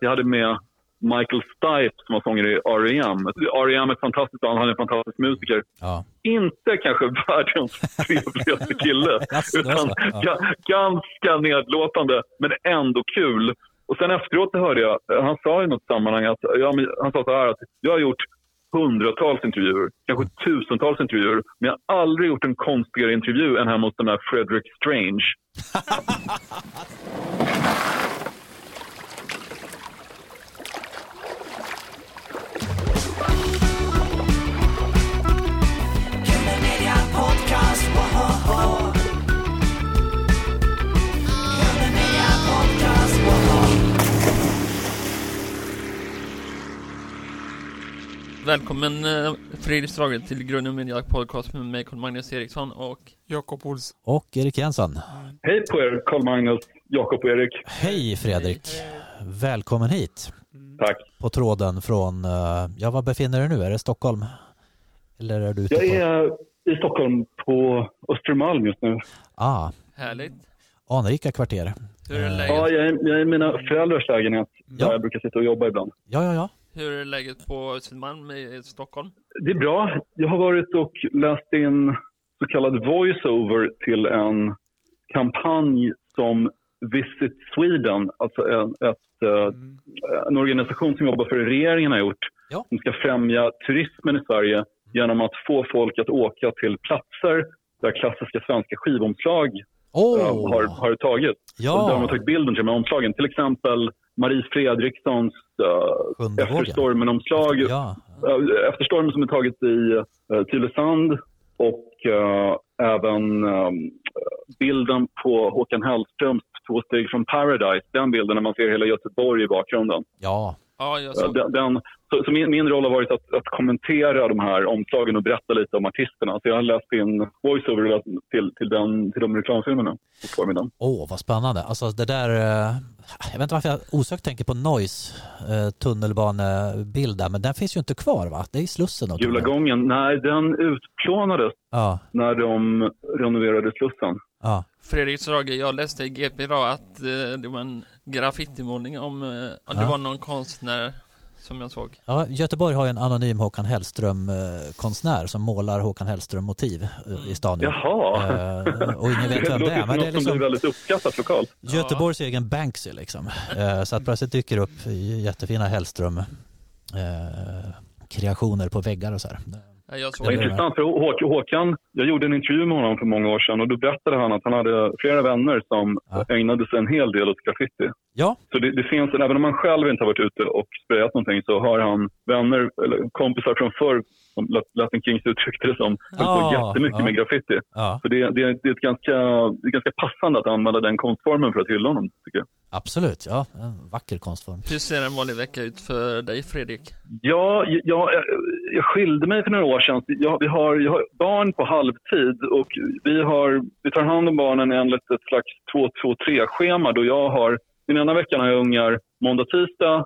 Jag hade med Michael Stipe som var sångare i R.E.M. R.E.M. är fantastiskt band, han är en fantastisk musiker. Ja. Inte kanske världens trevligaste kille, utan? Ja. ga- ganska nedlåtande, men ändå kul. Och sen efteråt hörde jag, han sa i något sammanhang att, ja, han sa så här att jag har gjort hundratals intervjuer, kanske tusentals intervjuer, men jag har aldrig gjort en konstigare intervju än hemma hos den där Frederick Strange. Välkommen eh, Fredrik Strage till Grunden Media Podcast med mig Carl Magnus Eriksson och Jakob Olsson. Och Erik Jensen. Hej på er, Carl Magnus, Jakob och Erik. Hej Fredrik. Välkommen hit. Tack. På tråden från, eh, ja var befinner du dig nu? Är det Stockholm? Eller är du ute Jag är i Stockholm på Östermalm just nu. Ah, härligt. anrika kvarter. Hur är Ja, läget, jag är, jag är i mina föräldrars lägenhet där Ja. jag brukar sitta och jobba ibland. Ja, ja, ja. Hur är läget på Södermalm i Stockholm? Det är bra. Jag har varit och läst in så kallad voiceover till en kampanj som Visit Sweden, alltså en, ett, eh, en organisation som jobbar för regeringen har gjort, Ja. som ska främja turismen i Sverige genom att få folk att åka till platser där klassiska svenska skivomslag Åh! eh, har, har tagit. Ja. Där de har tagit bilden till de här omslagen. Till exempel Marie Fredrikssons uh, Efter stormen-omslag. Ja. Eh, Efter stormen som är taget i uh, Tylösand och eh, även eh, bilden på Håkan Hellströms Två steg från Paradise. Den bilden när man ser hela Göteborg i bakgrunden. Ja. Ja, jag såg. Den, den, så så min, min roll har varit att, att kommentera de här omslagen och berätta lite om artisterna. Så jag har läst in voiceover till, till, den, till de reklamfilmerna på förmiddagen. Åh, vad spännande. Alltså det där, eh, jag vet inte varför jag osökt tänker på Noise eh, tunnelbanebild där, men den finns ju inte kvar va? Det är i Slussen. Gula gången, nej den utplånades Ja, när de renoverade Slussen. ja. Fredrik Strage, jag läste i GP idag att eh, det var en graffitimålning om, eh, det Ja. var någon konstnär som jag såg. Ja, Göteborg har ju en anonym Håkan Hellström-konstnär som målar Håkan Hellström-motiv eh, i stan. Jaha. Eh, och ingen vet vem det är, men det är något som blir liksom väldigt uppskattat lokalt. Göteborgs egen Banksy liksom. Eh, Så att plötsligt dyker upp jättefina Hellström eh, kreationer på väggar och så här. Ja, Det är intressant, för Hå- Håkan, jag gjorde en intervju med honom för många år sedan och då berättade han att han hade flera vänner som Ja. ägnade sig en hel del åt graffiti. Ja, Så det, det finns, även om han själv inte har varit ute och sprayat någonting så har han vänner, eller kompisar från förr, som Lat- Latin Kings uttryckte det som, höll på Ja, jättemycket ja. med graffiti. ja, Så det, det, det, är ett ganska, det är ganska passande att använda den konstformen för att hylla honom, tycker jag. Absolut. Ja, en vacker konstform. Hur ser en vanlig vecka ut för dig Fredrik? Ja, jag, jag, jag skilde mig för några år sedan. Jag, vi har, jag har barn på halvtid och vi, har, vi tar hand om barnen enligt ett slags 2-2-3-schema då jag har, den ena veckan har jag ungar måndag, tisdag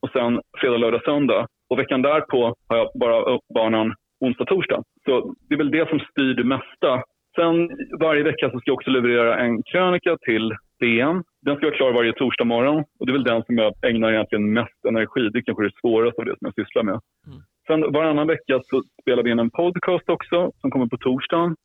och sen fredag, lördag, söndag. Och veckan därpå har jag bara barnen onsdag, torsdag. Så det är väl det som styr det mesta. Sen varje vecka så ska jag också leverera en krönika till DN. Den ska vara klar varje torsdag morgon och det är väl den som jag ägnar egentligen mest energi. Det är kanske det svåraste av det som jag sysslar med. Mm. Sen varannan vecka så spelar vi in en podcast också som kommer på torsdagen.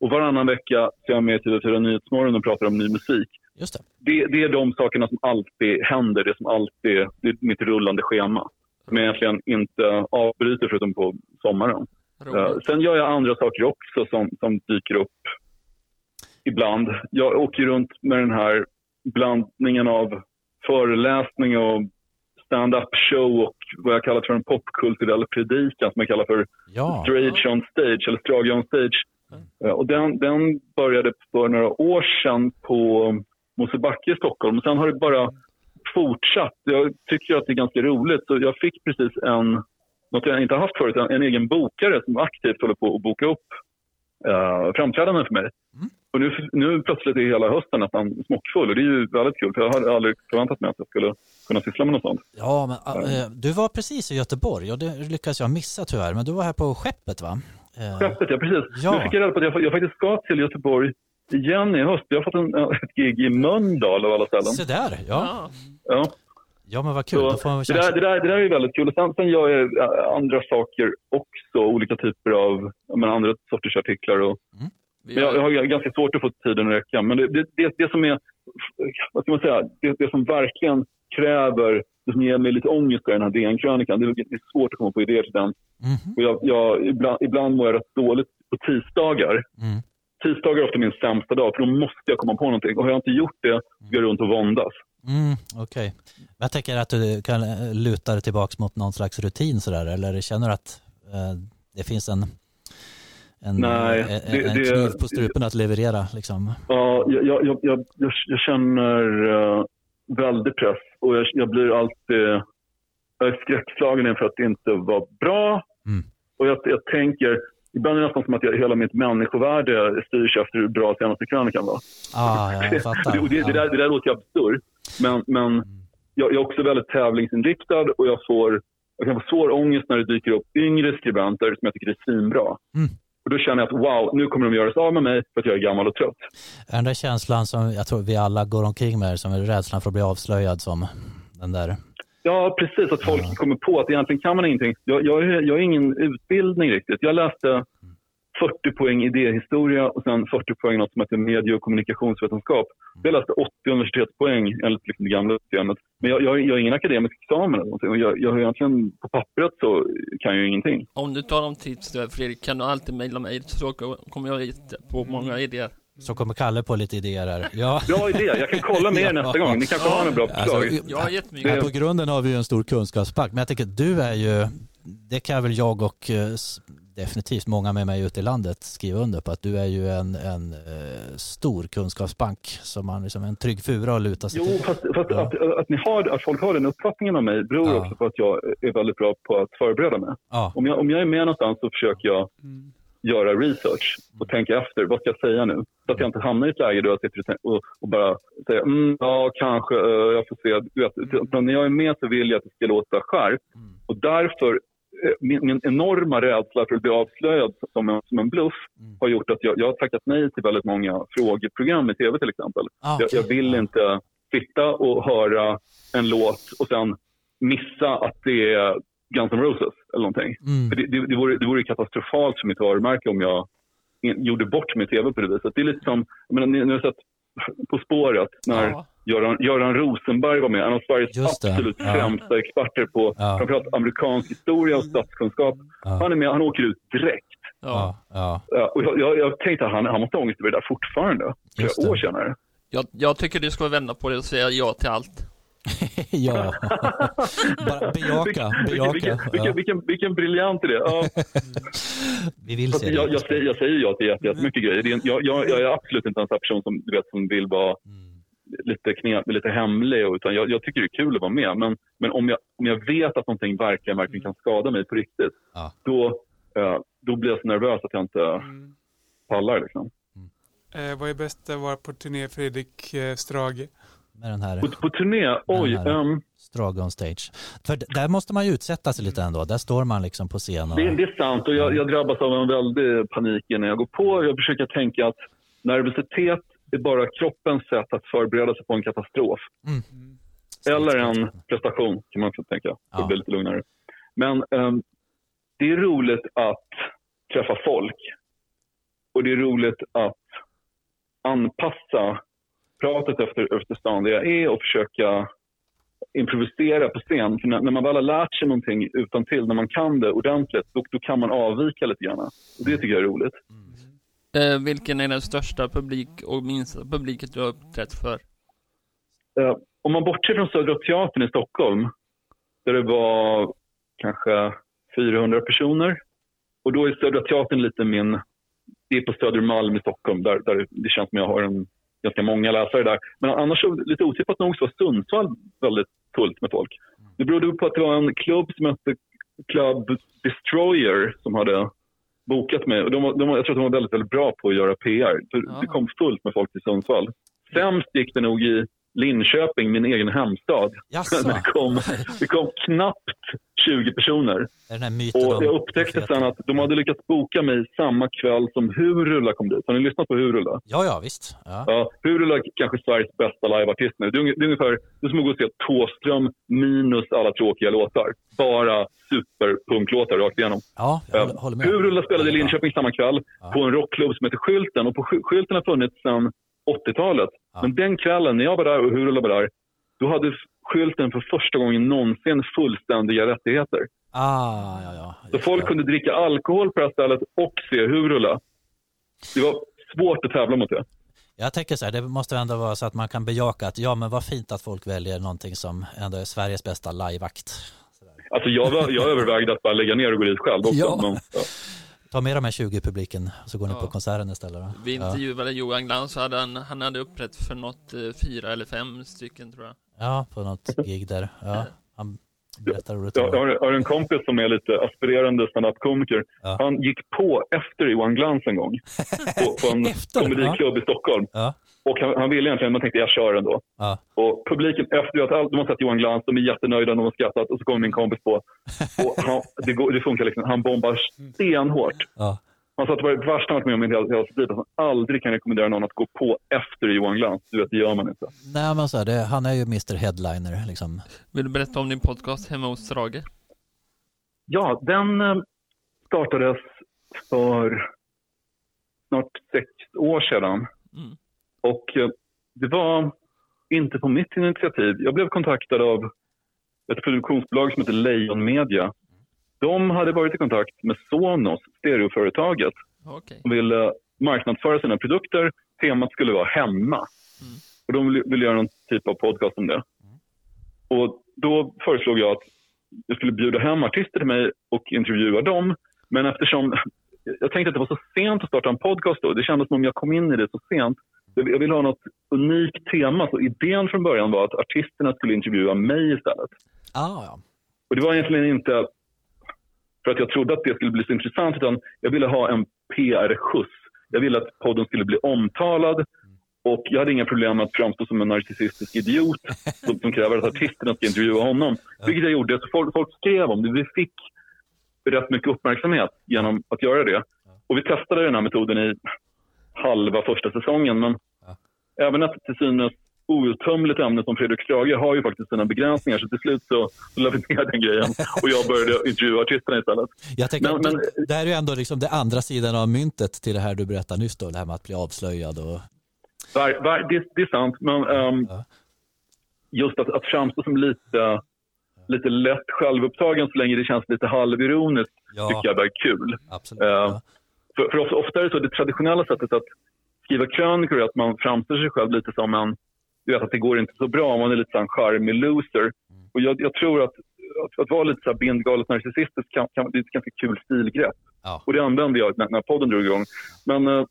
Och varannan vecka så är jag med i TV4 Nyhetsmorgon och pratar om ny musik. Just det. Det, det är de sakerna som alltid händer, det som alltid det är mitt rullande schema. Som jag egentligen inte avbryter förutom på sommaren. Roligt. sen gör jag andra saker också som, som dyker upp ibland. Jag åker runt med den här blandningen av föreläsning och stand-up show och vad jag kallar för en popkulturell predikan som jag kallar för Ja, Strage on stage, eller Strage on stage. Eh, Och den, den började för några år sedan på Mosebacke i Stockholm. Sen har det bara fortsatt. Jag tycker att det är ganska roligt. Så jag fick precis en, något jag inte har haft förut, en, en egen bokare som aktivt håller på att boka upp uh, framträdanden för mig. Mm. Och nu, nu plötsligt är hela hösten nästan smockfull och det är ju väldigt kul för jag hade aldrig förväntat mig att jag skulle kunna syssla med något sånt. ja men eh, du var precis i Göteborg och det lyckades jag missa tyvärr, men du var här på skeppet va? Eh, Skeppet, ja precis. Ja. Nu fick jag reda på att jag, jag faktiskt ska till Göteborg igen i höst. Jag har fått en, ett gig i Mölndal av alla ställen. Se där, ja. Ja. Ja. Men vad kul. Så det, där, det, där, det där är väldigt kul. Och sen, sen gör jag andra saker också, olika typer av menar, andra sorters artiklar. Och, men jag, jag har, ganska svårt att få tiden att räcka. Men det, det, det, det som är, vad ska man säga, det, det som verkligen kräver, det som ger mig lite ångest i den här DN-krönikan, det är, svårt att komma på idéer till den. Mhm. Och jag, jag, ibland, ibland mår jag rätt dåligt på tisdagar. Mm. Tisdagar är ofta min sämsta dag, för då måste jag komma på någonting. Och har jag inte gjort det, så går jag runt och våndas. Mm, Okej. Men Jag tänker att du kan eh, luta dig tillbaka mot någon slags rutin sådär, eller känner du att eh, det finns en, en, Nej, en, det- en det- kniv på strupen att leverera? Liksom. Ja, jag, jag, jag, jag, känner uh, väldig press och jag, jag blir alltid jag är skräckslagen inför att det inte var bra. Mm. Och jag, jag tänker, ibland är det nästan som att jag, hela mitt människovärde styrs efter hur bra senaste krönikan var. Ah, jag fattar. Och det, det, där, det där låter ju absurt, men, men jag, jag är också väldigt tävlingsinriktad och jag, får, jag kan få svår ångest när det dyker upp yngre skribenter som jag tycker är svinbra. Mm. Och då känner jag att wow, nu kommer de göra sig av med mig för att jag är gammal och trött. Den där känslan som jag tror vi alla går omkring med, som är rädslan för att bli avslöjad som den där? Ja, precis. Att folk kommer på att egentligen kan man ingenting. Jag, jag, jag har ingen utbildning riktigt. Jag läste 40 poäng idéhistoria och sen 40 poäng något som heter medie och kommunikationsvetenskap. Jag läste 80 universitetspoäng enligt liksom det gamla systemet. Men jag, jag, jag har ingen akademisk examen eller någonting. Och jag, jag har egentligen, på pappret så kan jag ingenting. om du tar om tidsstöd Fredrik kan du alltid mejla mig så kommer jag hit på många idéer. Så kommer Kalle på lite idéer här. Ja. Bra idé. Jag kan kolla med er nästa gång. Ni kanske har några bra förslag. Alltså, Jag har jättemycket. Ja, på grunden har vi ju en stor kunskapsbank, men jag tänker att du är ju, det kan väl jag och eh, definitivt många med mig ute i landet skriva under på, att du är ju en, en eh, stor kunskapsbank som man liksom en trygg fura att luta sig Jo, till. fast, fast Ja. att, att, ni har, att folk har den uppfattningen om mig beror Ja. också på att jag är väldigt bra på att förbereda mig. Ja, Om jag, om jag är med någonstans så försöker jag göra research och tänka efter. Vad ska jag säga nu? Så att jag inte hamnar i ett läge då jag sitter och bara säger mm, ja, kanske, eh, jag får se. Du vet, utan när jag är med så vill jag att det ska låta skärpt. Och därför, eh, min, min enorma rädsla för att bli avslöjad som en, som en bluff har gjort att jag, jag har tackat nej till väldigt många frågeprogram i tv till exempel. Ah, Jag, okej. jag vill inte sitta och höra en låt och sen missa att det är Guns N' Roses eller någonting. Mm. För det, det, det, vore, det vore katastrofalt för mitt varumärke om jag in- gjorde bort mig i tv på det viset. Det är lite som, jag menar, ni, ni har sett På spåret när Ja. Göran, Göran Rosenberg var med. En av Sveriges Just det, absolut ja. främsta experter på Ja. framförallt amerikansk historia och statskunskap. Ja. Han är med, han åker ut direkt. Ja. Ja, och jag, jag, jag tänkte att han, han måste ha ångest över det där fortfarande. Just Flera det. år senare. Jag, jag tycker du ska vända på det och säga ja till allt. Ja. Bara bejaka, Vilken, bejaka. vilken, vilken, Ja. vilken, vilken briljant idé. Ja, Vi vill se jag, det. jag, säger, jag säger ja till jätte- jättemycket grejer. Det är, en- jag, jag, jag är absolut inte en sån här person som, du vet, som vill vara Mm. lite, knep, lite hemlig. Utan jag, jag tycker det är kul att vara med. Men, men om, jag, om jag vet att någonting verkligen, verkligen kan skada mig på riktigt, Ja. då, eh, då blir jag så nervös att jag inte Mm. pallar. Liksom. Eh, vad är bäst att vara på turné Fredrik eh, Strage? Med den här På, på turné, oj. Här. ehm, Strage on stage. För där måste man ju utsätta sig lite ändå. Där står man liksom på scen och... Det, det är sant och jag, jag drabbas av en väldig panik när jag går på. Jag försöker tänka att nervositet är bara kroppens sätt att förbereda sig på en katastrof. Eller en prestation kan man få tänka. För Ja. att bli lite lugnare. Men ehm, det är roligt att träffa folk. Och det är roligt att anpassa pratet efter, efter stan där jag är och försöka improvisera på scen. För när, när man väl har lärt sig någonting utan till, när man kan det ordentligt, då, då kan man avvika lite grann. Och det tycker jag är roligt. Eh, vilken är den största publik och minsta publiken du har uppträtt för? Eh, om man bortser från Södra Teatern i Stockholm, där det var kanske 400 personer. Och då är Södra Teatern lite min... Det är på Södermalm i Stockholm, där, där det känns som jag har en, ganska många läsare där. Men annars, så, lite otippat nog, så var Sundsvall väldigt fullt med folk. Det berodde på att det var en klubb som hette Club Destroyer som hade bokat mig. Och de, var- de, jag tror att de var väldigt, väldigt bra på att göra PR. Ja. Det kom fullt med folk till Sundsvall. Sämst gick det nog i Linköping, min egen hemstad. Jaså? Det kom, det kom knappt 20 personer. Och jag upptäckte profeten? sen att de hade lyckats boka mig samma kväll som Hurulla kom dit. Har ni lyssnat på Hurulla? Ja, ja, visst. Ja. Ja, Hurulla är kanske Sveriges bästa liveartist nu. Det är, det är ungefär det är som att gå och se Thåström minus alla tråkiga låtar. Bara superpunklåtar rakt igenom. Ja, jag håller, håller med. Hurulla spelade i. Linköping samma kväll Ja. på en rockklubb som heter Skylten. Och på Sky- Skylten har funnits sedan 80-talet. Ja. Men den kvällen när jag var där och Hurulla var där, då hade Skylten för första gången någonsin fullständiga rättigheter. Ah, ja, ja. Så folk det. kunde dricka alkohol på det här stället och se Hurulla. Det var svårt att tävla mot det. Jag tänker så här, det måste ändå vara så att man kan bejaka att ja, men vad fint att folk väljer någonting som ändå är Sveriges bästa liveakt. Alltså jag, var, jag övervägde att bara lägga ner och gå dit själv också. Ja. Men, ja. Ta med de här 20 i publiken så går ni Ja. på konserten istället. Då. Vi ja. intervjuade Johan Glans så hade han, han hade upprätt för något eh, fyra eller fem stycken tror jag. ja, på något gig där. Ja, han berättar roligt. Jag har, har en kompis som är lite aspirerande standup-komiker. Ja. Han gick på efter Johan Glans en gång. På, på en Efter, komediklubb i Stockholm. Ja, Och han, han ville egentligen, man tänkte jag kör ändå. ja. Och publiken efter att all- de har sett Johan Glans, de är jättenöjda, de har skrattat och så kommer min kompis på. Och han, det, går, det funkar liksom, han bombar stenhårt. ja. Han sa att det var det värsta han varit med om i hela, hela sitt liv. Att han aldrig kan rekommendera någon att gå på efter Johan Glans. Du vet, det gör man inte. Nej, men så här, det, han är ju Mr Headliner liksom. Vill du berätta om din podcast hemma hos Strage? Ja, den eh, startades för snart sex år sedan. Mm. Och eh, det var inte på mitt initiativ. Jag blev kontaktad av ett produktionsbolag som heter Lejon Media. De hade varit i kontakt med Sonos, stereoföretaget, Okej. och ville marknadsföra sina produkter. Temat skulle vara hemma. Mm. Och de ville, ville göra någon typ av podcast om det. Och då föreslog jag att jag skulle bjuda hem artister till mig och intervjua dem. Men eftersom jag tänkte att det var så sent att starta en podcast då. Det kändes som om jag kom in i det så sent. Jag ville ha något unikt tema. Så idén från början var att artisterna skulle intervjua mig istället. Ah, ja. Och det var egentligen inte för att jag trodde att det skulle bli så intressant utan jag ville ha en PR-skjuts. Jag ville att podden skulle bli omtalad och jag hade inga problem med att framstå som en narcissistisk idiot som, som kräver att artisterna ska intervjua honom. Vilket jag gjorde. Så folk, folk skrev om det. Vi fick rätt mycket uppmärksamhet genom att göra det. Och vi testade den här metoden i halva första säsongen. Men även ett till synes outtömligt ämne som Fredrik Strage har ju faktiskt sina begränsningar. Så till slut så, så la vi ner den grejen och jag började intervjua artisterna istället. Jag tänker Men- men- det, det här är ju ändå liksom det andra sidan av myntet till det här du berättade nyss då, det här med att bli avslöjad och Var, var, det, det är sant, men ehm, Ja. just att, att framstå som lite, lite lätt självupptagen så länge det känns lite halvironiskt Ja. tycker jag är kul. absolut. Ja. Ja. För, för ofta, är det så, det traditionella sättet att skriva krönikor är att man framställer sig själv lite som en, du vet att det går inte så bra, man är lite en charmig loser. Och jag, jag tror att, att, att vara lite så här bindgalet narcissistisk kan, kan, det är ett ganska kul stilgrepp. Ja. Och det använde jag när, när podden drog igång. Men eh,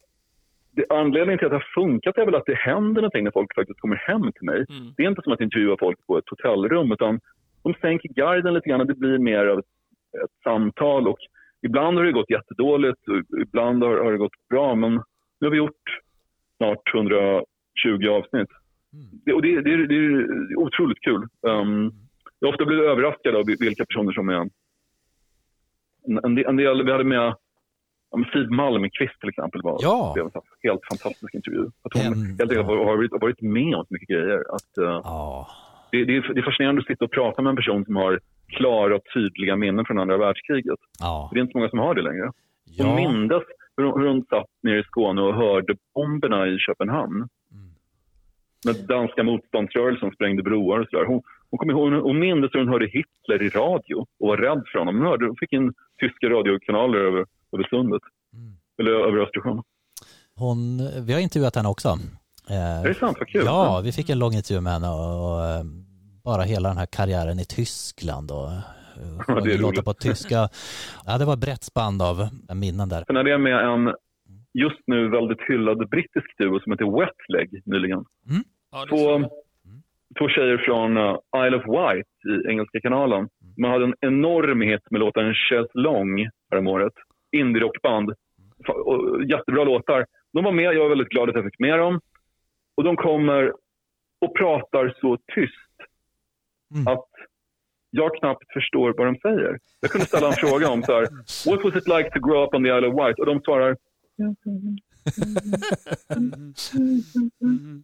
det, anledningen till att det har funkat är väl att det händer någonting när folk faktiskt kommer hem till mig. Mm. Det är inte som att intervjua folk på ett hotellrum utan de sänker garden lite grann och det blir mer av ett, ett samtal. Och ibland har det gått jättedåligt ibland har, har det gått bra men nu har vi gjort snart 120 avsnitt. Mm. Det, och det, det, det är otroligt kul. Um, jag har ofta blivit överraskad av vilka personer som är... En, en, del, vi hade med ja, Siw Malmkvist till exempel. Var, Ja. Det var en helt fantastisk intervju. Att hon En- helt enkelt har, har, varit, har varit med om så mycket grejer. Att, eh, Ja. det, det, är, det är fascinerande att sitta och prata med en person som har klara och tydliga minnen från andra världskriget. Ja. Det är inte så många som har det längre. Hon Ja. mindes hur hon, hur hon satt nere i Skåne och hörde bomberna i Köpenhamn. Mm. När danska motståndsrörelsen sprängde broar och sådär. Hon, hon, kom ihåg, hon mindes hur hon hörde Hitler i radio och var rädd för honom. Hon, hörde, hon fick in tyska radiokanaler över, över sundet. Mm. Eller över Östersjön. Hon, vi har intervjuat henne också. Eh, Är det sant? Vad kul. Ja, vi fick en lång intervju med henne och, och eh, bara hela den här karriären i Tyskland och eh, Ja, det låta på tyska. Ja, det var ett brett spann av minnen där. Sen är det med en just nu väldigt hyllad brittisk duo som heter Wetleg nyligen. Ja, det Två, jag. två tjejer från uh, Isle of Wight i Engelska kanalen. Man hade en enorm hit med låten Chaiselong häromåret. Indie-rockband. Jättebra låtar. De var med, jag var väldigt glad att jag fick med dem. Och de kommer och pratar så tyst Mm. att jag knappt förstår vad de säger. Jag kunde ställa en fråga om så här, What was it like to grow up on the Isle of Wight? Och de svarar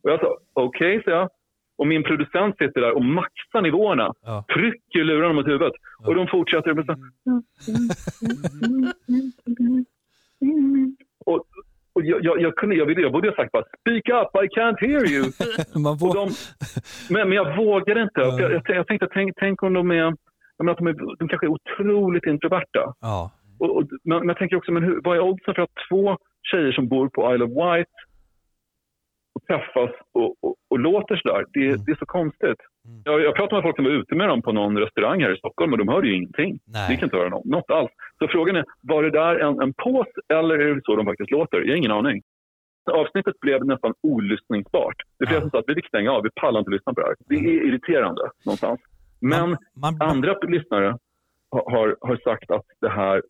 och jag sa okej, okay, så jag. Och min producent sitter där och maxar nivåerna. Ja. Trycker lurarna mot huvudet. Och de fortsätter med så Och, och jag, jag, jag, kunde, jag, ville, jag borde ha sagt bara speak up, I can't hear you. Får, de, men, men jag vågade inte. Jag, jag, jag tänkte, tänk, tänk om de är, jag att de, är, de kanske är otroligt introverta. ja. Och, och, men, men jag tänker också, men hur, vad är oddsen för att två tjejer som bor på Isle of Wight och träffas och, och, och låter sådär? Det, Mm. det är så konstigt. Mm. Jag, jag pratade med folk som var ute med dem på någon restaurang här i Stockholm och de hörde ju ingenting. Nej. Det gick inte höra något, något alls. Så frågan är, var det där en, en pås eller är det så de faktiskt låter? Jag har ingen aning. Avsnittet blev nästan olyssningsbart. Det är flera Ja. som sa att vi fick stänga av, vi pallar inte lyssna på det här. Det är irriterande någonstans. Men man, man, andra lyssnare har, har, sagt att det här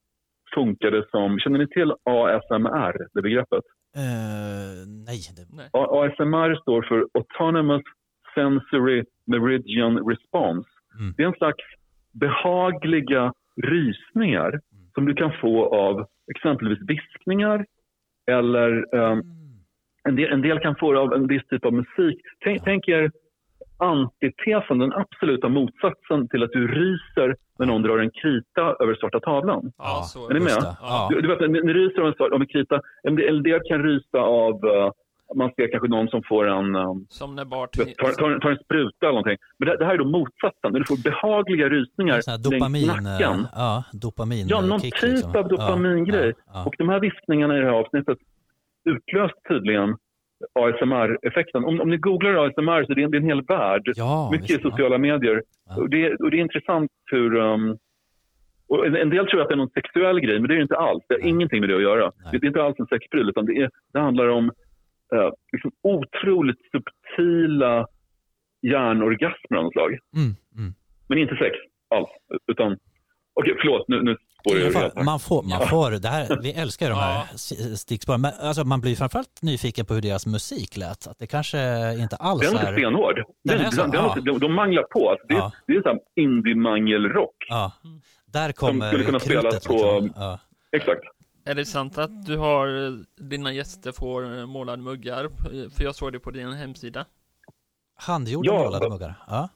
funkade som, känner ni till ASMR, det begreppet? eh, nej. Det, Nej. A- ASMR står för Autonomous Sensory Meridian Response. Mm. Det är en slags behagliga rysningar som du kan få av exempelvis viskningar eller ehm, en, del, en del kan få det av en viss typ av musik. Tänk, tänk er antitesen, den absoluta motsatsen till att du ryser när någon drar en krita över svarta tavlan. Ja, Är ni med? Ja. Du, du vet, ni ryser av en, av en krita, en del, en del kan rysa av, eh, man ser kanske någon som får en, um, Som när Bart... tar, tar, tar en spruta eller någonting. Men det, det här är då motsatsen, när du får behagliga rysningar dopamin, längs nacken. eh, ja, dopamin Ja, någon kick, typ liksom. av dopamingrej. Ja, ja, Och de här viskningarna i det här avsnittet utlöst tydligen ASMR-effekten. Om, om ni googlar ASMR så är det en, det är en hel värld. ja, Mycket visst, i sociala medier. Ja. Och, det, och det är intressant hur... Um, och en, en del tror att det är någon sexuell grej, men det är det inte alls. Det har ingenting med det att göra. Nej. Det, det är inte alls en sexpryl, utan det, är, det handlar om eh, liksom otroligt subtila hjärnorgasmer av något slag. Mm, mm. Men inte sex alls. Utan... Okej, förlåt. Nu, nu spårar man får, man får, det här, vi älskar de här Ja. stickspåren, men alltså, man blir framförallt nyfiken på hur deras musik lät. Att det kanske inte alls Den är är... inte stenhård. Den, Den är så? den, den, Ja. de, de manglar på. Alltså, det, Ja. det är så här indie-mangelrock. Ja, där kommer skulle kunna spelas krutet. på- liksom. Ja. Exakt. Är det sant att du har, eh, dina gäster får eh, målade muggar? Eh, För jag såg det på din hemsida. Handgjorda Ja. målade muggar. Ja.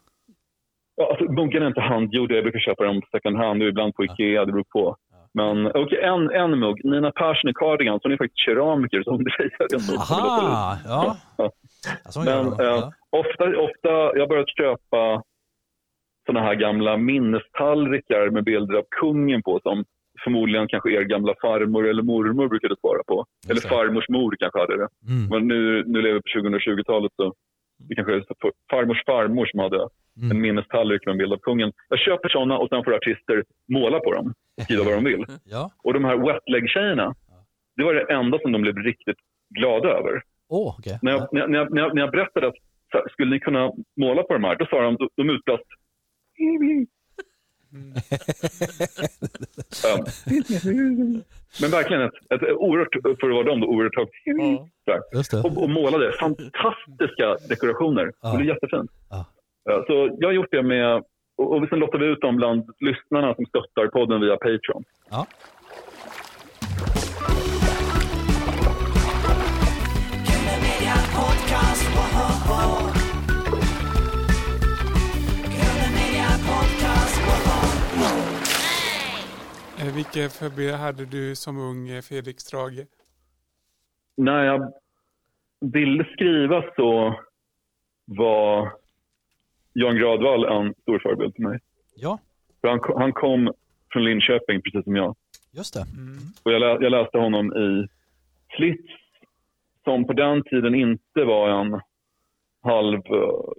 Ja, alltså, muggarna är inte handgjorda. Jag brukar köpa dem second hand och ibland på Ikea. Det beror på. Men okej, en, en mugg. Nina Persson i Cardigans. Hon är faktiskt keramiker som drejar den muggen. Aha, ja. Alltså, hon gör Men eh, ja. ofta, ofta, jag har börjat köpa såna här gamla minnestallrikar med bilder av kungen på som förmodligen kanske er gamla farmor eller mormor brukade svara på. Eller det. farmors mor kanske hade det. Mm, Men nu, nu lever vi på 2020-talet så det kanske är så farmors farmor som hade en mm. minnestallrik med en bild av kungen. Jag köper såna och sen får artister måla på dem och skriva vad de vill. Ja, Och de här wetleg-tjejerna, det var det enda som de blev riktigt glada över. åh, okej. När jag, när, jag- när, jag, när, jag, berättade att skulle ni kunna måla på de här, då sa de, de utbrast Ja. Men verkligen ett, ett oerhört, för att vara dem, då, oerhört högt. Ja. Och, och målade fantastiska dekorationer. Ja. Det blev jättefint. Ja. Ja, Så jag har gjort det med, och, och sen lottar vi ut dem bland lyssnarna som stöttar podden via Patreon. Eh, Vilka förebilder hade du som ung eh, Felix Strage? När jag ville skriva så var Jan Gradvall en stor förebild till mig. Ja, För han, han kom från Linköping, precis som jag. just det. Och jag, lä, jag läste honom i Slits, som på den tiden inte var en halv uh,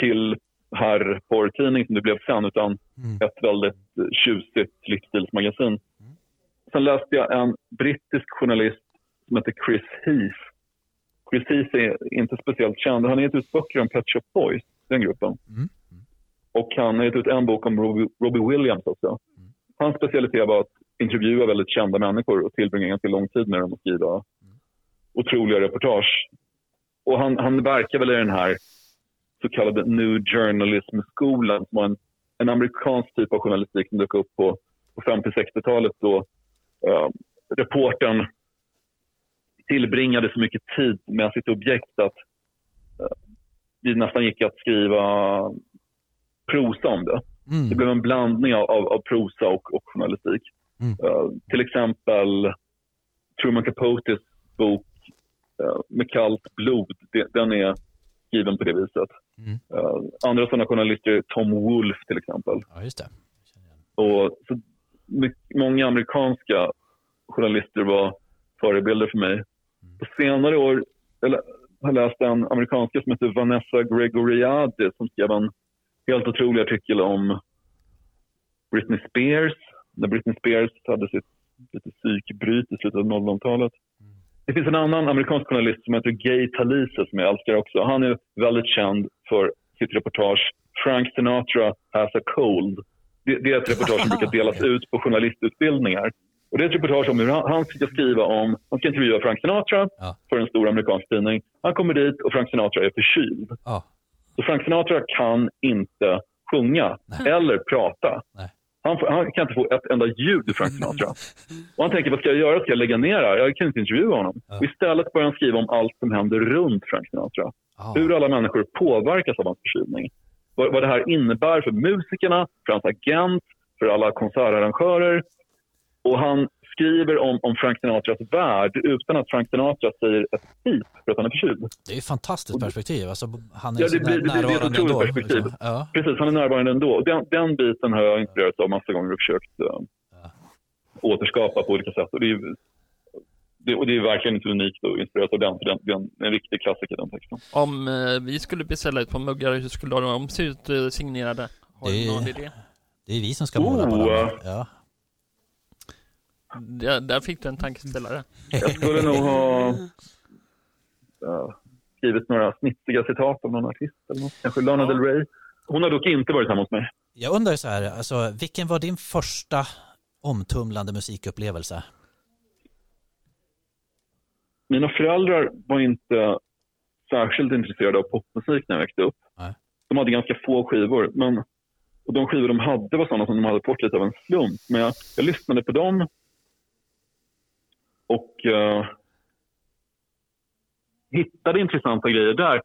kill herr porrtidning som det blev sen, utan Mm. ett väldigt tjusigt livsstilsmagasin. Sen läste jag en brittisk journalist som heter Chris Heath. Chris Heath är inte speciellt känd. Han har gett ut böcker om Pet Shop Boys, den gruppen. Mm. Och han har gett ut en bok om Robbie, Robbie Williams också. Hans specialitet var att intervjua väldigt kända människor och tillbringa ganska lång tid med dem och skriva otroliga reportage. Och han, han verkar väl i den här så kallade New Journalism-skolan som var en en amerikansk typ av journalistik som dök upp på, på 50-60-talet då uh, reportern tillbringade så mycket tid med sitt objekt att uh, det nästan gick att skriva prosa om det. Det Mm. blev en blandning av, av, av prosa och, och journalistik. Mm. Uh, till exempel Truman Capotes bok uh, Med kallt blod, det, den är skriven på det viset. Mm. Uh, andra sådana journalister är Tom Wolfe till exempel. Ja, just det. Och så, my- många amerikanska journalister var förebilder för mig. På senare år jag har jag läst en amerikanska som heter Vanessa Gregoriadi som skrev en helt otrolig artikel om Britney Spears. När Britney Spears hade sitt lite psykbryt i slutet av 00-talet. Det finns en annan amerikansk journalist som heter Gay Talise som jag älskar också. Han är väldigt känd för sitt reportage Frank Sinatra has a cold. Det, det är ett reportage som brukar delas ut på journalistutbildningar. Och det är ett reportage om hur han, han ska skriva om, han ska intervjua Frank Sinatra Ja. för en stor amerikansk tidning. Han kommer dit och Frank Sinatra är förkyld. Ja. Så Frank Sinatra kan inte sjunga Nej. eller prata. Nej. Han, han kan inte få ett enda ljud Frank Sinatra. Och han tänker, vad ska jag göra? Ska jag lägga ner det här? Jag kan inte intervjua honom. Ja. Och istället börjar han skriva om allt som händer runt Frank Sinatra. Ja. Hur alla människor påverkas av hans förkylning. Vad, vad det här innebär för musikerna, för hans agent, för alla konsertarrangörer. Och han skriver om, om Frank Sinatras värld utan att Frank Sinatra säger ett pip för att han är förkyld. Det är ett fantastiskt perspektiv. Alltså, han är Ja, det blir- det blir- det är ett närvarande otroligt ändå. perspektiv. liksom. Ja. Precis, han är närvarande ändå. Den, den biten har jag inspirerats av massa gånger och försökt uh, återskapa på olika sätt. Och det, är, det, och det är verkligen inte unikt att inspireras av den, för den, den är en riktig klassiker den texten. Om eh, vi skulle beställa ett par muggar, hur skulle de se ut eh, signerade? Har Det du någon idé? Det är vi som ska måla på Oh, dem. eh. Ja. Där, fick du en tankeställare. Jag skulle nog ha uh, skrivit några snitsiga citat av någon artist eller något. Kanske Lana Ja. Del Rey. Hon har dock inte varit hemma hos mig. Jag undrar så här, alltså, vilken var din första omtumlande musikupplevelse? Mina föräldrar var inte särskilt intresserade av popmusik när jag växte upp. Nej. De hade ganska få skivor. Men, och de skivor de hade var sådana som de hade fått lite av en slump. Men jag, jag lyssnade på dem. Och eh, hittade intressanta grejer där.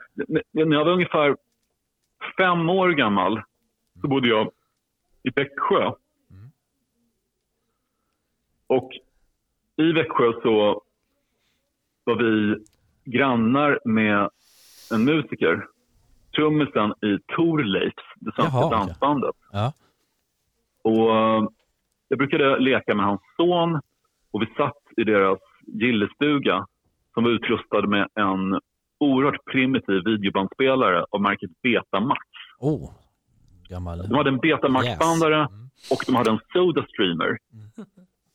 När jag var ungefär fem år gammal så bodde jag i Växjö. Och i Växjö så var vi grannar med en musiker. Trummisen i Thorleifs, det svenska Jaha, dansbandet. Ja. Och eh, jag brukade leka med hans son och vi satt i deras gillestuga som var utrustad med en oerhört primitiv videobandspelare av märket Betamax. Oh, gammal... De hade en Betamax-bandare Yes. Mm. och de hade en Soda Streamer.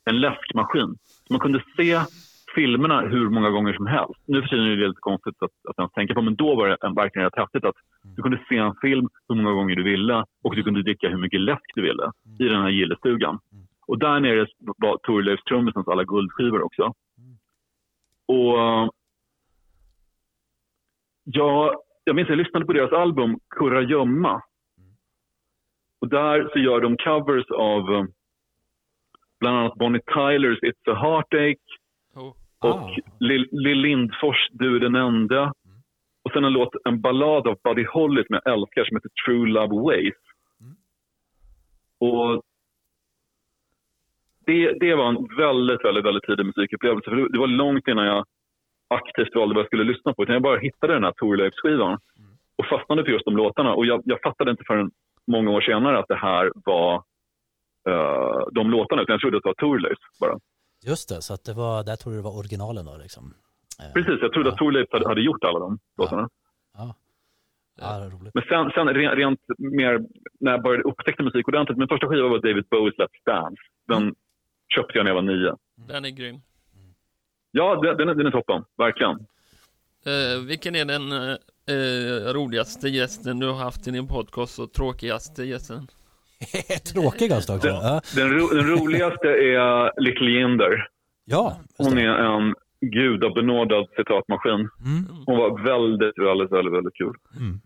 En läskmaskin. Så man kunde se filmerna hur många gånger som helst. Nu för tiden är det lite konstigt att, att ens tänka på, men då var det en- verkligen rätt häftigt att du kunde se en film hur många gånger du ville och du kunde dricka hur mycket läsk du ville i den här gillestugan. Och där nere var Thorleifs trummisens alla guldskivor också. Och jag, jag minns jag lyssnade på deras album Kurragömma. Och där så gör de covers av eh, bland annat Bonnie Tylers It's a Heartache Oh. och Ah. Lill Lill Lindfors Du är den enda. Och sen en låt, en ballad av Buddy Holly som jag älskar som heter True Love Ways. Och det, det var en väldigt, väldigt, väldigt tidig musikupplevelse. För det, det var långt innan jag aktivt valde vad jag skulle lyssna på. Utan jag bara hittade den här Thorleifs-skivan och fastnade för just de låtarna. Och jag, jag fattade inte förrän många år senare att det här var eh, de låtarna. Utan jag trodde att det var Thorleifs bara. Just det, så att det var, där tror du det var originalen då liksom. Eh, Precis, jag trodde att Thorleifs hade, hade gjort alla de låtarna. Ja, ja. Men sen, sen rent, rent mer, när jag började upptäcka musik ordentligt, min första skiva var David Bowies Let's Dance. Den köpte jag när jag var nio. Den är grym. Ja, den, den, är, den är toppen, verkligen. Eh, vilken är den eh, eh, roligaste gästen du har haft i din podcast och tråkigaste gästen? Tråkigast också. Ja, Den, ro, den roligaste är Little Jinder. ja Hon är en gudabenådad citatmaskin. Mm. Hon var väldigt, väldigt, väldigt, väldigt kul. Mm.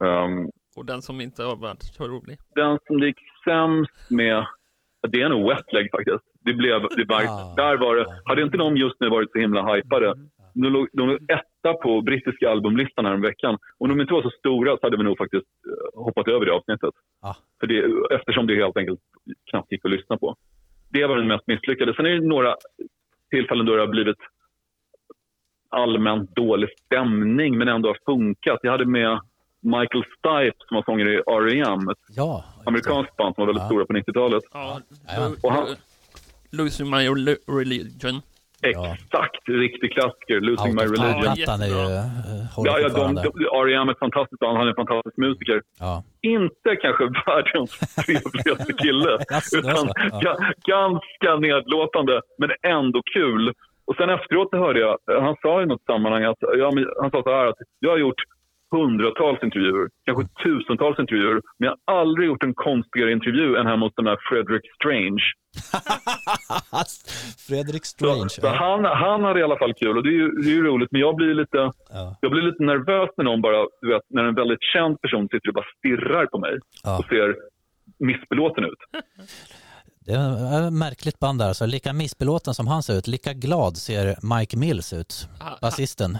Um, Och den som inte har varit så rolig. Den som det gick sämst med, det är nog Wetleg faktiskt. Det blev, det var, Ah. där var det, hade inte de just nu varit så himla hypade, de låg, de låg etta på brittiska albumlistan här veckan. Om de inte var så stora så hade vi nog faktiskt eh, hoppat över det avsnittet. Ah. För det, eftersom det helt enkelt knappt gick att lyssna på. Det var den mest misslyckade. Sen är det några tillfällen då det har blivit allmänt dålig stämning men ändå har funkat. Jag hade med Michael Stipe som var sångare i R.E.M. Ett Ja, amerikanskt band som var väldigt Ja. stora på 90-talet. Ja, Jajamän. Och han- Losing My Rel- Religion. Ja. Exakt, riktig klassiker. Losing My Religion. Är ju... Eh, Ja, ja, de, de, R.E.M. är ett fantastiskt band. Han är en fantastisk musiker. Ja. Inte kanske världens trevligaste kille, utan? Ja. ga- ganska nedlåtande, men ändå kul. Och sen efteråt hörde jag, han sa i något sammanhang att, ja, men han sa så här att jag har gjort hundratals intervjuer, kanske tusentals intervjuer, men jag har aldrig gjort en konstigare intervju än hemma hos den här Frederick Strange. Fredrik Så, Strange. så Ja. han, han hade i alla fall kul och det är ju, det är ju roligt, men jag blir lite Ja. jag blir lite nervös när någon bara, du vet, när en väldigt känd person sitter och bara stirrar på mig Ja. och ser missbelåten ut. Det är ett märkligt band där. Så lika missbelåten som han ser ut, lika glad ser Mike Mills ut. Ha- Basisten.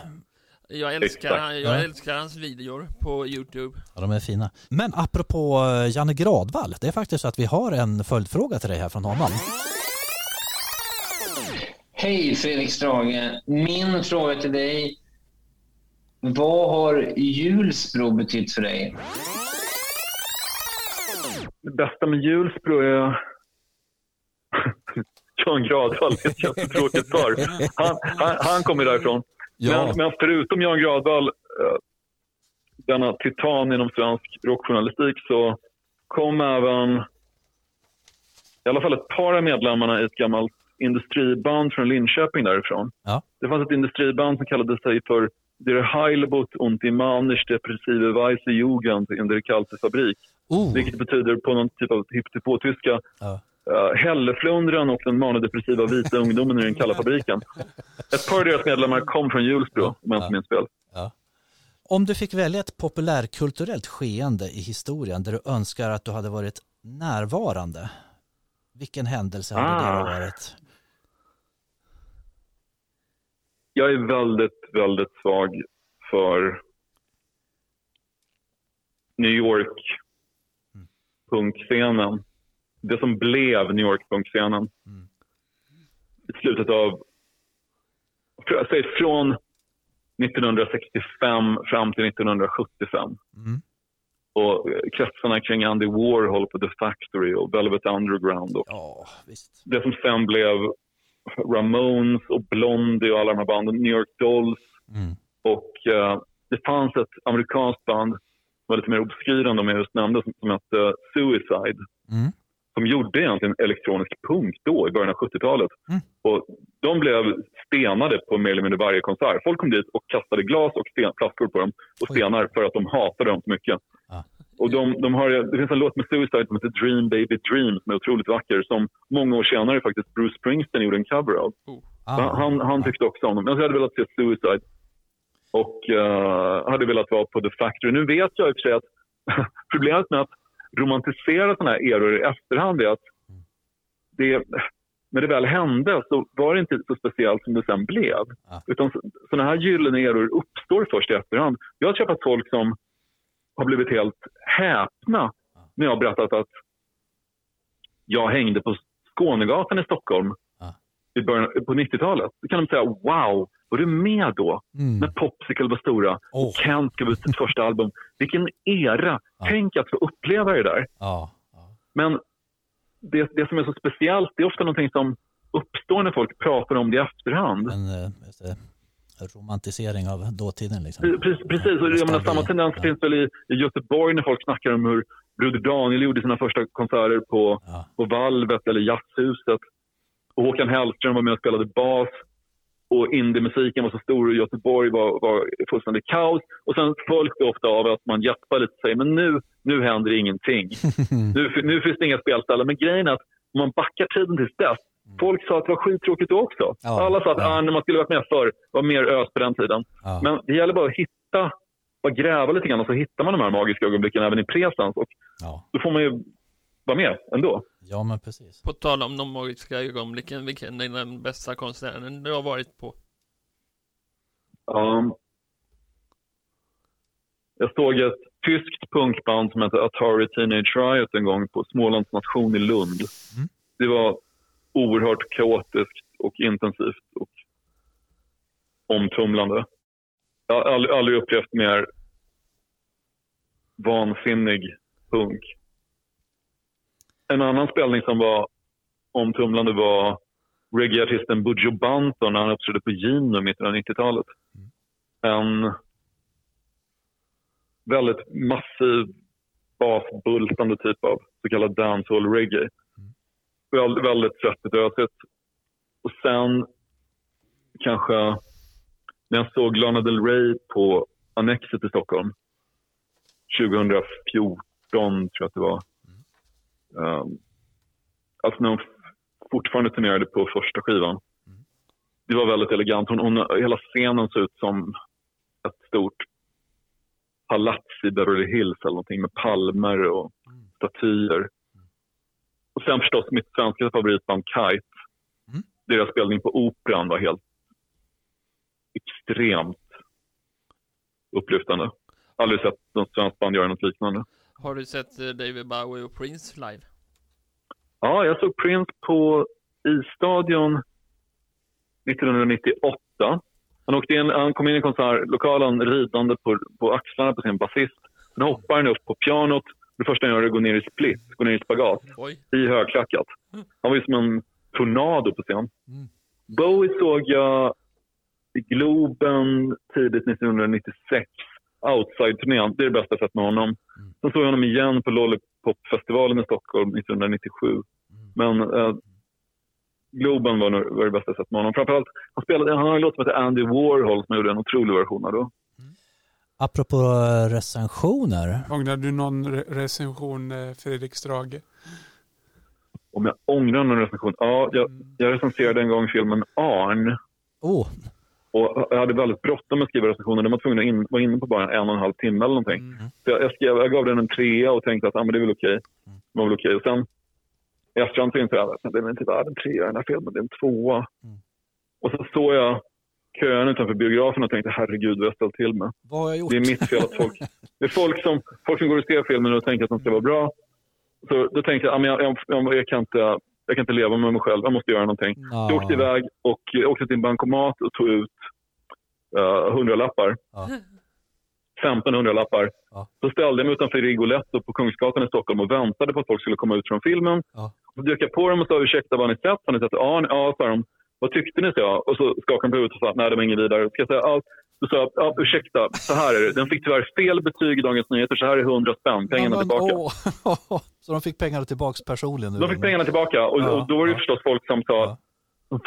Jag älskar, jag älskar hans videor på Youtube. Ja, de är fina. Men apropå eh, Janne Gradvall, det är faktiskt så att vi har en följdfråga till dig här från honom. Hej Fredrik Strage. Min fråga till dig. Vad har Hjulsbro betytt för dig? Det bästa med Hjulsbro är Jan Gradvall, det är ett jättetråkigt svar. Han, han, han kommer därifrån. Ja. Men, men förutom Jan Gradvall, eh, denna titan inom svensk rockjournalistik, så kom även i alla fall ett par av medlemmarna i ett gammalt industriband från Linköping därifrån. Ja. Det fanns ett industriband som kallade sig för Der Heilbot und die Manisch Depressive Weise Jugend in der Kalte Fabrik. Oh, Vilket betyder på någon typ av hittepå-tyska ja. Uh, Hälleflundran och den manodepressiva vita ungdomen i den kalla fabriken. Ett par av deras medlemmar kom från Hjulsbro, om jag Ja. inte minns fel. Om du fick välja ett populärkulturellt skeende i historien där du önskar att du hade varit närvarande, vilken händelse hade Ah. det varit? Jag är väldigt, väldigt svag för New York punkscenen. Det som blev New York punkscenen. Mm. I slutet av, säger från 1965 fram till 1975. Mm. Och eh, kretsarna kring Andy Warhol på The Factory och Velvet Underground och Ja, det som sen blev Ramones och Blondie och alla de här banden, New York Dolls Mm. och eh, det fanns ett amerikanskt band som var lite mer obskyra än de jag just nämnde som, som hette Suicide Mm. Som gjorde egentligen elektronisk punk då i början av 70-talet. Mm. Och de blev stenade på mer eller mindre varje konsert. Folk kom dit och kastade glas och sten, flaskor på dem och Oj. stenar för att de hatade dem så mycket. Ja. Och de, de har, det finns en låt med Suicide som heter Dream Baby Dream som är otroligt vacker som många år senare faktiskt Bruce Springsteen gjorde en cover av. Ah. Han, han, tyckte också om dem. Jag hade velat se Suicide och eh, hade velat vara på The Factory. Nu vet jag i och för sig att problemet med att romantisera sådana här eror i efterhand är att det, när det väl hände så var det inte så speciellt som det sen blev. Ja. Utan sådana här gyllene eror uppstår först i efterhand. Jag har träffat folk som har blivit helt häpna när jag har berättat att jag hängde på Skånegatan i Stockholm Ja. i början, på 90-talet. Då kan de säga wow, var du med då? Mm. När Popsicle var stora Åh. och Kent gav ut sitt första album. Vilken era! Ja. Tänk att få uppleva det där. Ja. ja. Men det, det som är så speciellt, det är ofta någonting som uppstår när folk pratar om det i efterhand. En eh, romantisering av dåtiden liksom. Precis, precis. och jag menar, samma tendens Ja. finns väl i, i Göteborg när folk snackar om hur Broder Daniel gjorde sina första konserter på, Ja. på Valvet eller Jazzhuset. Och Håkan Hellström var med och spelade bas. Och indiemusiken var så stor och Göteborg var, var fullständigt kaos. Och sen följs det ofta av att man jappar lite och säger men nu, nu händer ingenting. nu, nu finns det inga spelställen. Men grejen är att om man backar tiden tills dess. Folk sa att det var skittråkigt då också. Ja, Alla sa att ja. ah, när man skulle varit med förr var mer ös på den tiden. Ja. Men det gäller bara att hitta bara gräva lite grann och så hittar man de här magiska ögonblicken även i presens. Och Ja, då får man ju vara med ändå. Ja men precis. På tal om de magiska ögonblicken, vilken är den bästa konserten du har varit på? Um, jag såg ett tyskt punkband som heter Atari Teenage Riot en gång på Smålands nation i Lund. Mm. Det var oerhört kaotiskt och intensivt och omtumlande. Jag har aldrig, aldrig upplevt mer vansinnig punk. En annan spelning som var omtumlande var reggaeartisten Bujo Banton när han uppträdde på Gino i mitten av 90-talet. En väldigt massiv basbultande typ av så kallad dancehall reggae. Väldigt, väldigt svettigt och ösigt. Och sen kanske när jag såg Lana Del Rey på Annexet i Stockholm 2014 tror jag att det var. Um, alltså när hon fortfarande turnerade på första skivan. Det var väldigt elegant. Hon, hon, hela scenen såg ut som ett stort palats i Beverly Hills eller någonting med palmer och statyer. Och sen förstås mitt svenska favoritband Kite. Mm. Deras spelning på Operan var helt extremt upplyftande. Aldrig sett något svenskt band göra något liknande. Har du sett eh, David Bowie och Prince live? Ja, jag såg Prince på Isstadion 1998. Han, åkte in, han kom in i konsertlokalen ridande på, på axlarna på sin basist. Sen hoppar han upp på pianot. Det första han gör är att gå ner i split, gå ner i spagat, Oj, i högklackat. Han var ju som en tornado på scen. Mm. Bowie såg jag i Globen tidigt 1996. Outside-turnén, det är det bästa jag sett med honom. Sen såg jag honom igen på Lollipop-festivalen i Stockholm 1997. Men eh, Globen var, var det bästa jag sett med honom. Framförallt, han, spelade, han har en låt som heter Andy Warhol som gjorde en otrolig version av då. Apropå eh, recensioner. Ångrar du någon re- recension, eh, Fredrik Strage? Om jag ångrar någon recension? Ja, jag, jag recenserade en gång filmen Arn. Oh, Och jag hade väldigt bråttom med att skriva recensionen. Den var tvungen att in, vara inne på bara en och en halv timme eller någonting. Så jag, jag, skrev, jag gav den en trea och tänkte att ah, men det är väl okej. Det var väl okej. Och sen i efterhand så insåg jag att det är inte värd en trea den här filmen. Det är en tvåa. Och så såg jag kön utanför biografen och tänkte herregud vad jag ställt till med. vad har jag gjort? Det är mitt fel att folk... Det är folk som, folk som går och ser filmen och tänker att den ska vara bra. Så då tänkte jag, men jag, jag, jag, jag, kan inte, jag kan inte leva med mig själv. Jag måste göra någonting. Ja. Jag åkte iväg och jag åkte till en bankomat och tog ut uh, hundralappar. Ja. 1500 lappar. Ja. Så ställde jag mig utanför Rigoletto på Kungsgatan i Stockholm och väntade på att folk skulle komma ut från filmen. Ja. Så dök jag på dem och sa ursäkta, vad har ni sett? Har ni sett Arn? Ja, sa de. Vad tyckte ni? sa jag. Och så skakade de på huvudet och sa nej, det var inget vidare. Ska jag säga, ja. Då sa jag, ja, ursäkta, så här är det. Den fick tyvärr fel betyg i Dagens Nyheter, så här är 100 spänn. Pengarna Ja, men, tillbaka. åh. Så de fick pengarna tillbaks personligen? nu De fick pengarna tillbaka och, Ja, och då var det ja. förstås folk som sa, Ja.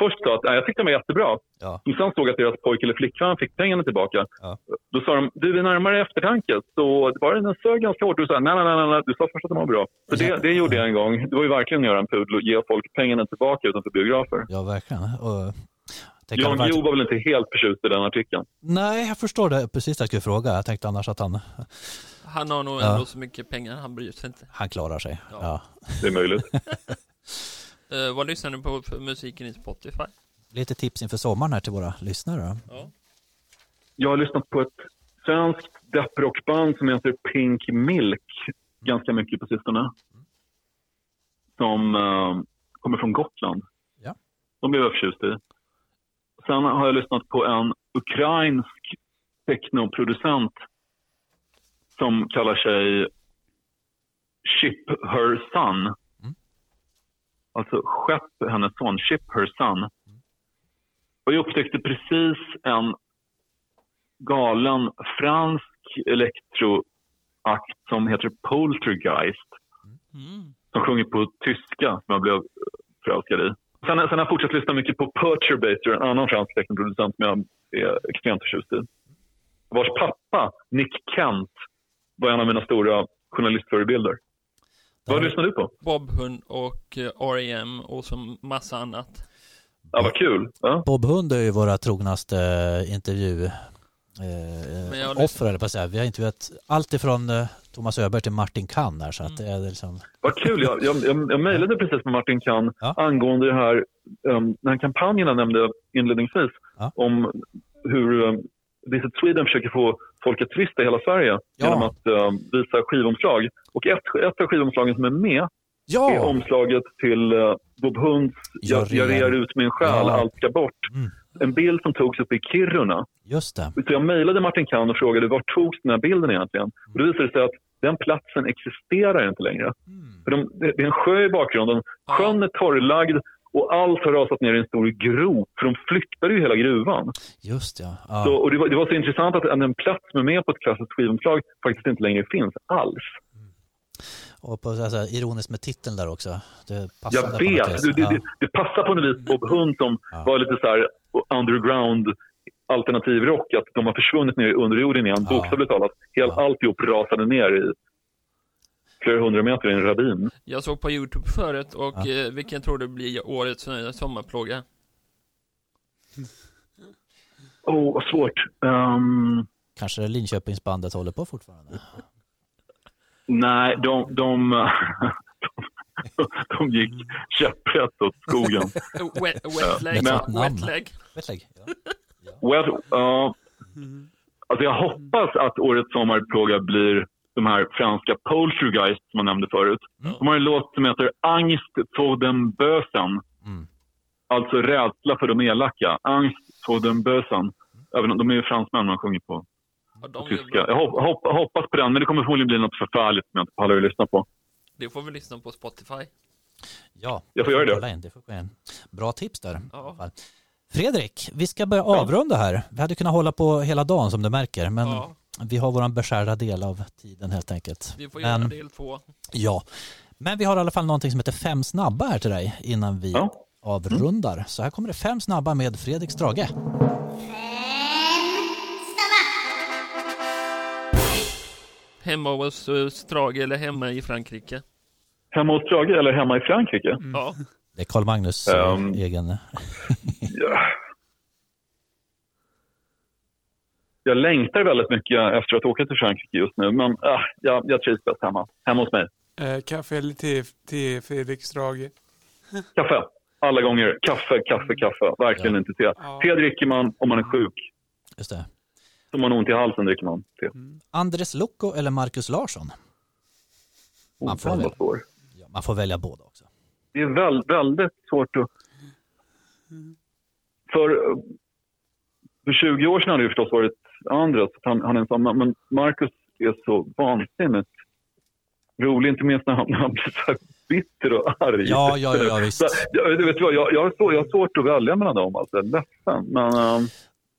Först sa att jag tyckte de var jättebra. Ja. Som sen såg att deras pojke eller flickvän fick pengarna tillbaka. Ja. Då sa de, du är närmare eftertanke. Så var den sög ganska hårt. Du sa, nej, nej, nej, nej, du sa först att de var bra. Så det, det gjorde jag en gång. Det var ju verkligen att göra en pudel och ge folk pengarna tillbaka utanför biografer. Ja, verkligen. Och, det Jan Guillou var väl inte helt förtjust i den artikeln. Nej, jag förstår det. Precis det jag skulle fråga. Jag tänkte annars att han, han har nog Ja. ändå så mycket pengar, han bryr sig inte. han klarar sig. Ja. Ja. Det är möjligt. Eh, vad lyssnar du på för musiken i Spotify? Lite tips inför sommaren här till våra lyssnare. Ja. Jag har lyssnat på ett svenskt depprockband som heter Pink Milk ganska mycket på sistone. Som eh, kommer från Gotland. Ja. De blev jag förtjust i. Sen har jag lyssnat på en ukrainsk technoproducent som kallar sig Ship Her Son. Alltså skepp hennes son, Ship Her Son. Och jag upptäckte precis en galen fransk elektroakt som heter Poltergeist. Mm. Som sjunger på tyska, som jag blev förälskad i. Sen, sen har jag fortsatt lyssna mycket på Perturbator, en annan fransk technoproducent som jag är extremt förtjust i. Vars pappa, Nick Kent, var en av mina stora journalistförebilder. Vad lyssnar du på? Bobhund och eh, R.E.M. och så massa annat. Ja, vad kul. Ja. Bob Hund är ju våra trognaste intervju eh, Men jag har offer eller på att säga. Vi har intervjuat allt ifrån eh, Thomas Öberg till Martin Kann här så att det är liksom, Vad kul. Jag, jag, jag, jag mejlade precis med Martin Kahn Ja. angående det här, um, den här kampanjen jag nämnde inledningsvis Ja. om hur um, Visit Sweden försöker få folk att turista i hela Sverige Ja. genom att um, visa skivomslag. Och ett, ett av skivomslagen som är med är ja, omslaget till uh, Bob Hunds Jag jag, rear- ut min själ, Ja. allt ska bort. Mm. En bild som togs upp i Kiruna. just det. Så jag mejlade Martin Kahn och frågade var togs den här bilden egentligen? Och då visade det sig att den platsen existerar inte längre. Mm. För de, det det är en sjö i bakgrunden. Sjön är torrlagd och allt har rasat ner i en stor grop. För de flyttade ju hela gruvan. Just ja. ja. Så, och det, var, det var så intressant att en plats som är med på ett klassiskt skivomslag faktiskt inte längre finns alls. Och på så här, ironiskt med titeln där också. Det passar Jag vet, det, det, det, passar på något vis Bob Hund som Ja. var lite så här underground alternativrock. Att de har försvunnit ner i underjorden igen, bokstavligt talat. Helt, Ja. Alltihop rasade ner i flera hundra meter i en ravin. Jag såg på Youtube förut och Ja. eh, vilken tror du blir årets eh, sommarplåga? Åh, oh, vad svårt. Ehm, Kanske Linköpingsbandet håller på fortfarande. Nej, de, de, de, de gick käpprätt åt skogen. Eh, Wet, wetleg, Men- wetleg. Wetleg. Ja. Ja, alltså jag hoppas att årets sommarplåga blir de här franska Poltergeist som man nämnde förut. Mm. De har en låt som heter Angst för den Bösen. Mm. Alltså rädsla för de elaka. Angst för den Bösen. Även om de är ju fransmän man sjunger på, Ja, på tyska. Jag hop, hop, hoppas på den, men det kommer förmodligen bli något förfärligt som jag inte pallar att lyssna på. Det får vi lyssna på Spotify. Ja, Jag får göra det. det får in. Bra tips där. Ja. Fredrik, vi ska börja avrunda här. Vi hade kunnat hålla på hela dagen som du märker, men Ja, vi har vår beskärda del av tiden helt enkelt. vi får göra Men, del två. ja. men vi har i alla fall någonting som heter fem snabba här till dig innan vi Ja. avrundar. Så här kommer det fem snabba med Fredrik Strage. Hemma hos uh, Strage eller hemma i Frankrike. Hemma hos Strage eller hemma i Frankrike? Ja, Det är Carl Magnus eh, Ehm. egen... Ja. Jag längtar väldigt mycket efter att åka till Frankrike just nu, men äh, jag, jag trivs bäst hemma. Hemma hos mig. Eh, kaffe eller te, te Fredrik Strage? Kaffe. Alla gånger. Kaffe, kaffe, kaffe. Verkligen Ja. inte te. Ja. Te dricker man om man är sjuk. Just det. Om man har ont i halsen dricker man te. Andres Locco eller Marcus Larsson? Man får väl-. Ja, man får välja båda också. Det är väl, väldigt svårt att... För, för 20 år sedan hade det förstås varit Andres. Han, han är en sån, men Marcus är så vansinnigt rolig, inte minst när han, när han blir så här bitter och arg. Ja, ja, ja, visst. Så, jag, du vet vad, jag, jag, har så, jag har svårt att välja mellan dem. Alltså. Jag är ledsen. Men, ehm,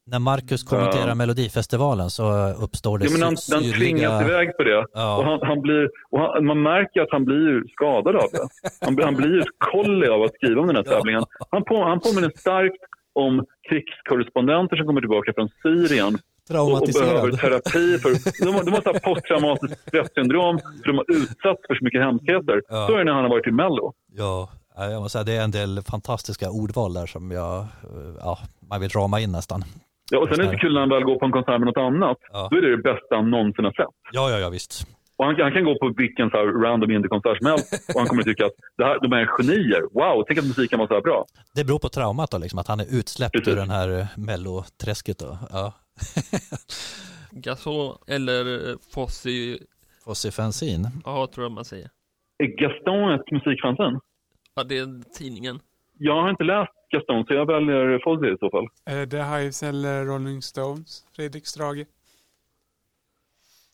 När Marcus kommenterar Ja. Melodifestivalen så uppstår det ja, men han, sy- han syrliga- tvingas iväg på det. Ja. Och han, han blir, och han, man märker att han blir skadad av det. Han, han blir ett kolli av att skriva om den här Ja. tävlingen. Han, på, han påminner starkt om krigskorrespondenter som kommer tillbaka från Syrien och, och behöver Traumatiserad. terapi. För, de, de så här posttraumatiskt stressyndrom för de har utsatts för så mycket hemskheter. Ja. Så är det när han har varit i Mello. Ja, jag måste säga det är en del fantastiska ordval där som jag, eh, ja, man vill rama in nästan. Ja, och sen är det så kul när han väl går på en konsert med något annat. Ja. Då är det det bästa han någonsin har sett. Ja, ja, ja visst. Och han, han kan gå på vilken så random indiekonsert som helst och han kommer tycka att det här, de är genier. Wow, tänk att musiken var så här bra. Det beror på traumat då, liksom, att han är utsläppt Precis. ur den här eh, melloträsket då. Ja. Gasol eller eh, Fossi, Fossifanzin. ja tror jag man säger. Är Gaston ett musikfanzine? Ja, det är tidningen. Jag har inte läst Gaston, så jag väljer Fozzy i så fall. Eh, The Hives eller Rolling Stones? Fredrik Strage?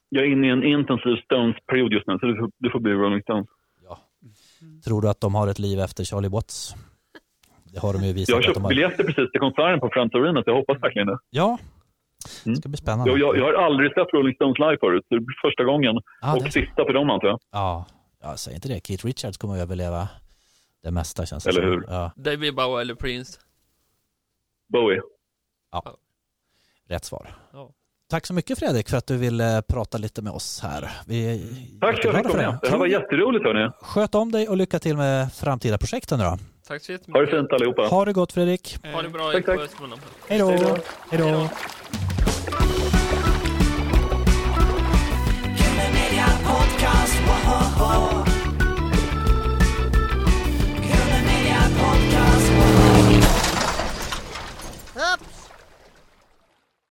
Jag är inne i en intensiv Stones-period just nu, så det får, det får bli Rolling Stones. Ja. Tror du att de har ett liv efter Charlie Watts? Det har de ju visat Jag har köpt har. biljetter precis till konserten på Friends Arena, så jag hoppas verkligen det. Ja, det ska bli spännande. Jag, jag, jag har aldrig sett Rolling Stones live förut, så det blir första gången. Ja, är och sista för dem, antar jag. Ja, jag säger inte det. Keith Richards kommer att överleva det mesta känns det Eller hur? Ja, David Bowie eller Prince. Bowie. rätt svar. Ja. Tack så mycket Fredrik för att du ville prata lite med oss här. Vi är Tack för att jag fick komma. Det här var jätteroligt, hörni. Sköt om dig och lycka till med framtida projekten nu då. Tack så Ha det jättemycket. fint allihopa. Ha det gott Fredrik. Ha det bra Tack, tack. Hej då. Hej då. Thank you.